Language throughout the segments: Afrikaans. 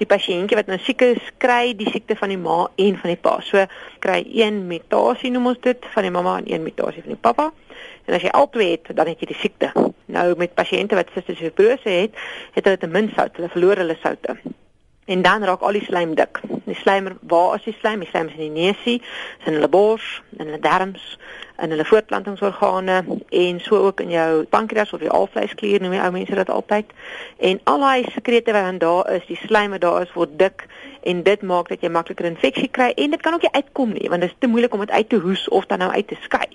die pasiëntjie wat nou siek is, kry die siekte van die ma en van die pa. So kry een mutasie noem ons dit van die mamma en een mutasie van die pappa. En as jy albei het, dan het jy die siekte. Nou met pasiënte wat cystic fibrose het, het hulle te min sout, hulle verloor hulle soutte. En dan raak al die slijm dik. Die slijm, waar is die slijm? Die slijm is in die neusie, in hulle bors, in hulle darmes, in hulle voortplantingsorgane en so ook in jou pankreas of jou alvleisklier, noem die ou mense dit altyd. En al daai sekrete wat dan daar is, die slijm wat daar is, word dik en dit maak dat jy makliker infeksie kry en dit kan ook nie uitkom nie want dit is te moeilik om dit uit te hoes of dan nou uit te skei.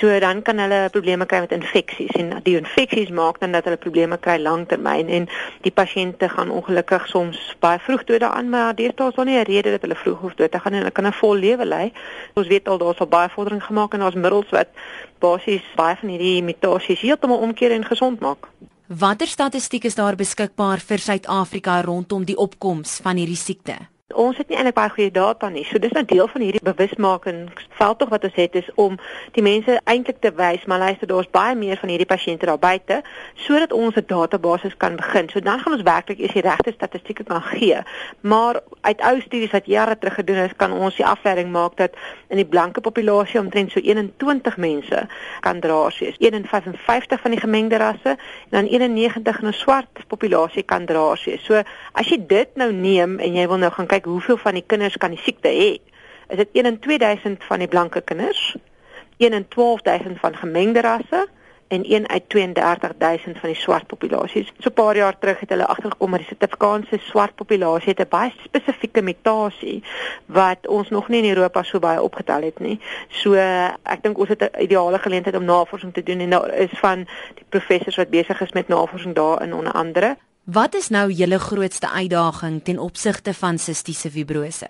So dan kan hulle probleme kry met infeksies en die infeksies maak dan dat hulle probleme kry lanktermyn en die pasiënte gaan ongelukkig soms baie vroeg dood daaraan maar deesdae is daar nie 'n rede dat hulle vroeg hoef dood te gaan en hulle kan 'n vol lewe lei. Ons weet al daar's al baie vordering gemaak en daar's middels wat basies baie van hierdie mutasies heeltemal omkeer en gesond maak. Watter statistiek is daar beskikbaar vir Suid-Afrika rondom die opkoms van hierdie siekte? Ons het nie eintlik baie goeie data nie. So dis nou deel van hierdie bewusmakingsveldtog wat ons het is om die mense eintlik te wys maar luister daar's baie meer van hierdie pasiënte daar buite sodat ons 'n database kan begin. So dan gaan ons werklik eers die regte statistieke kan gee. Maar uit ou studies wat jare terug gedoen is, kan ons die afleiding maak dat in die blanke populasie omtrent so 21 mense kan draers wees. 155 van die gemengde rasse en dan 91 in 'n swart populasie kan draers wees. So as jy dit nou neem en jy wil nou gaan kyk hoeveel van die kinders kan die siekte hê. Is dit 1 in 2000 van die blanke kinders, 1 in 12000 van gemengde rasse en 1 uit 32000 van die swart populasies. So 'n paar jaar terug het hulle agtergekom dat die Suid-Afrikaanse swart populasie het 'n baie spesifieke mutasie wat ons nog nie in Europa so baie opgetel het nie. So ek dink ons het 'n ideale geleentheid om navorsing te doen en daar is van die professors wat besig is met navorsing daarin onder andere. Wat is nou julle grootste uitdaging ten opsigte van sistiese fibrose?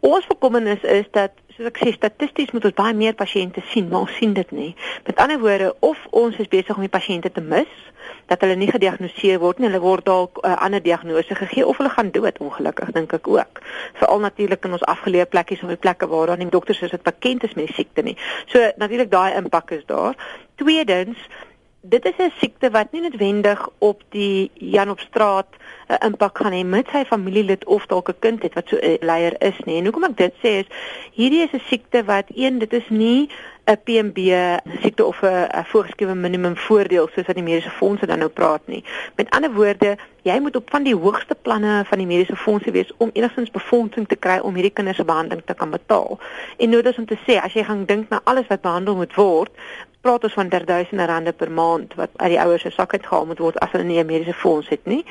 Ons bekommernis is dat soos ek sê statisties moet ons baie meer pasiënte sien, maar ons sien dit nie. Met ander woorde, of ons is besig om die pasiënte te mis, dat hulle nie gediagnoseer word nie, hulle word dalk 'n uh, ander diagnose gegee of hulle gaan dood ongelukkig dink ek ook. Veral natuurlik in ons afgeleë plekkies of die plekke waar daar nie dokters is wat bekend is met die siekte nie. So natuurlik daai impak is daar. Tweedens dit is 'n siekte wat nie noodwendig op die Jan op straat 'n uh, impak gaan hê met sy familielid of dalk 'n kind het wat so 'n uh, leier is nie. En hoekom ek dit sê is hierdie is 'n siekte wat een dit is nie 'n PMB siekte of 'n voorgeskrewe minimum voordeel soos wat die mediese fondse dan nou praat nie. Met ander woorde, jy moet op van die hoogste planne van die mediese fondse wees om enigstens befondsing te kry om hierdie kinders se behandeling te kan betaal. En dis om te sê as jy gaan dink na alles wat behandel moet word, praat ons van derduisende rande per maand wat uit die ouers se sak uitgehaal moet word as hulle nie 'n mediese fonds het nie.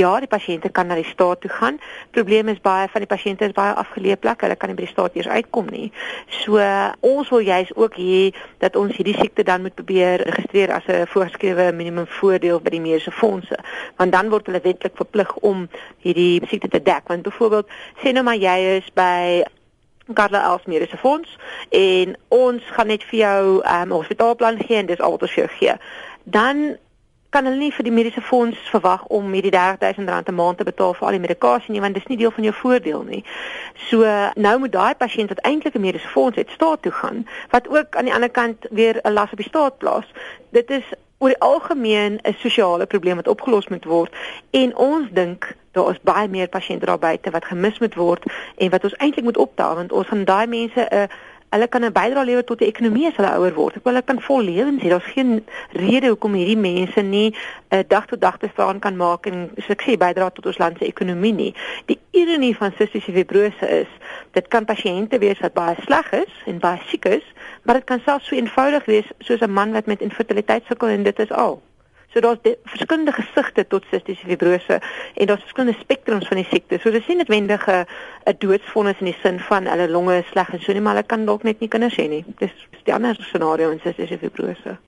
Ja, die pasiënte kan na die staat toe gaan. Probleem is baie van die pasiënte is baie afgeleë plekke. Hulle kan nie by die staat eers uitkom nie. So ons wil juis ook hê dat ons hierdie siekte dan moet probeer registreer as 'n voorgeskrewe minimum voordeel by die mediese fondse. Want dan word hulle wetlik verplig om hierdie siekte te dek. Want byvoorbeeld sê nou maar jy is by Karla Els Mediese Fonds en ons gaan net vir jou 'n um, hospitaalplan gee en dis al wat ons jou gee. Dan kan hulle nie vir die mediese fonds verwag om hierdie R30000 'n maand te betaal vir al die medikasie nie want dis nie deel van jou voordeel nie. So nou moet daai pasiënt wat eintlik 'n mediese fonds het, staat toe gaan wat ook aan die ander kant weer 'n las op die staat plaas. Dit is oor die algemeen 'n sosiale probleem wat opgelos moet word en ons dink daar is baie meer pasiënte daar buite wat gemis moet word en wat ons eintlik moet optel want ons gaan daai mense 'n uh, hulle kan 'n bydrae lewer tot die ekonomie as hulle ouer word. Ek wil hulle kan vol lewens hê. Daar's geen rede hoekom hierdie mense nie 'n uh, dag tot dag bestaan kan maak en sukses bydra tot ons land se ekonomie nie. Die ironie van sistiese fibrose is, dit kan pasiënte wees wat baie sleg is en baie siek is, maar dit kan selfs so eenvoudig wees soos 'n man wat met infertiliteit sukkel en dit is al. So daar's verskillende gesigte tot sistiese fibrose en daar's verskillende spektrums van die siekte. So dis nie noodwendig 'n doodsvonnis in die sin van hulle longe is sleg en so nie, maar hulle kan dalk net nie kinders hê nie. Dis die ander scenario in sistiese fibrose.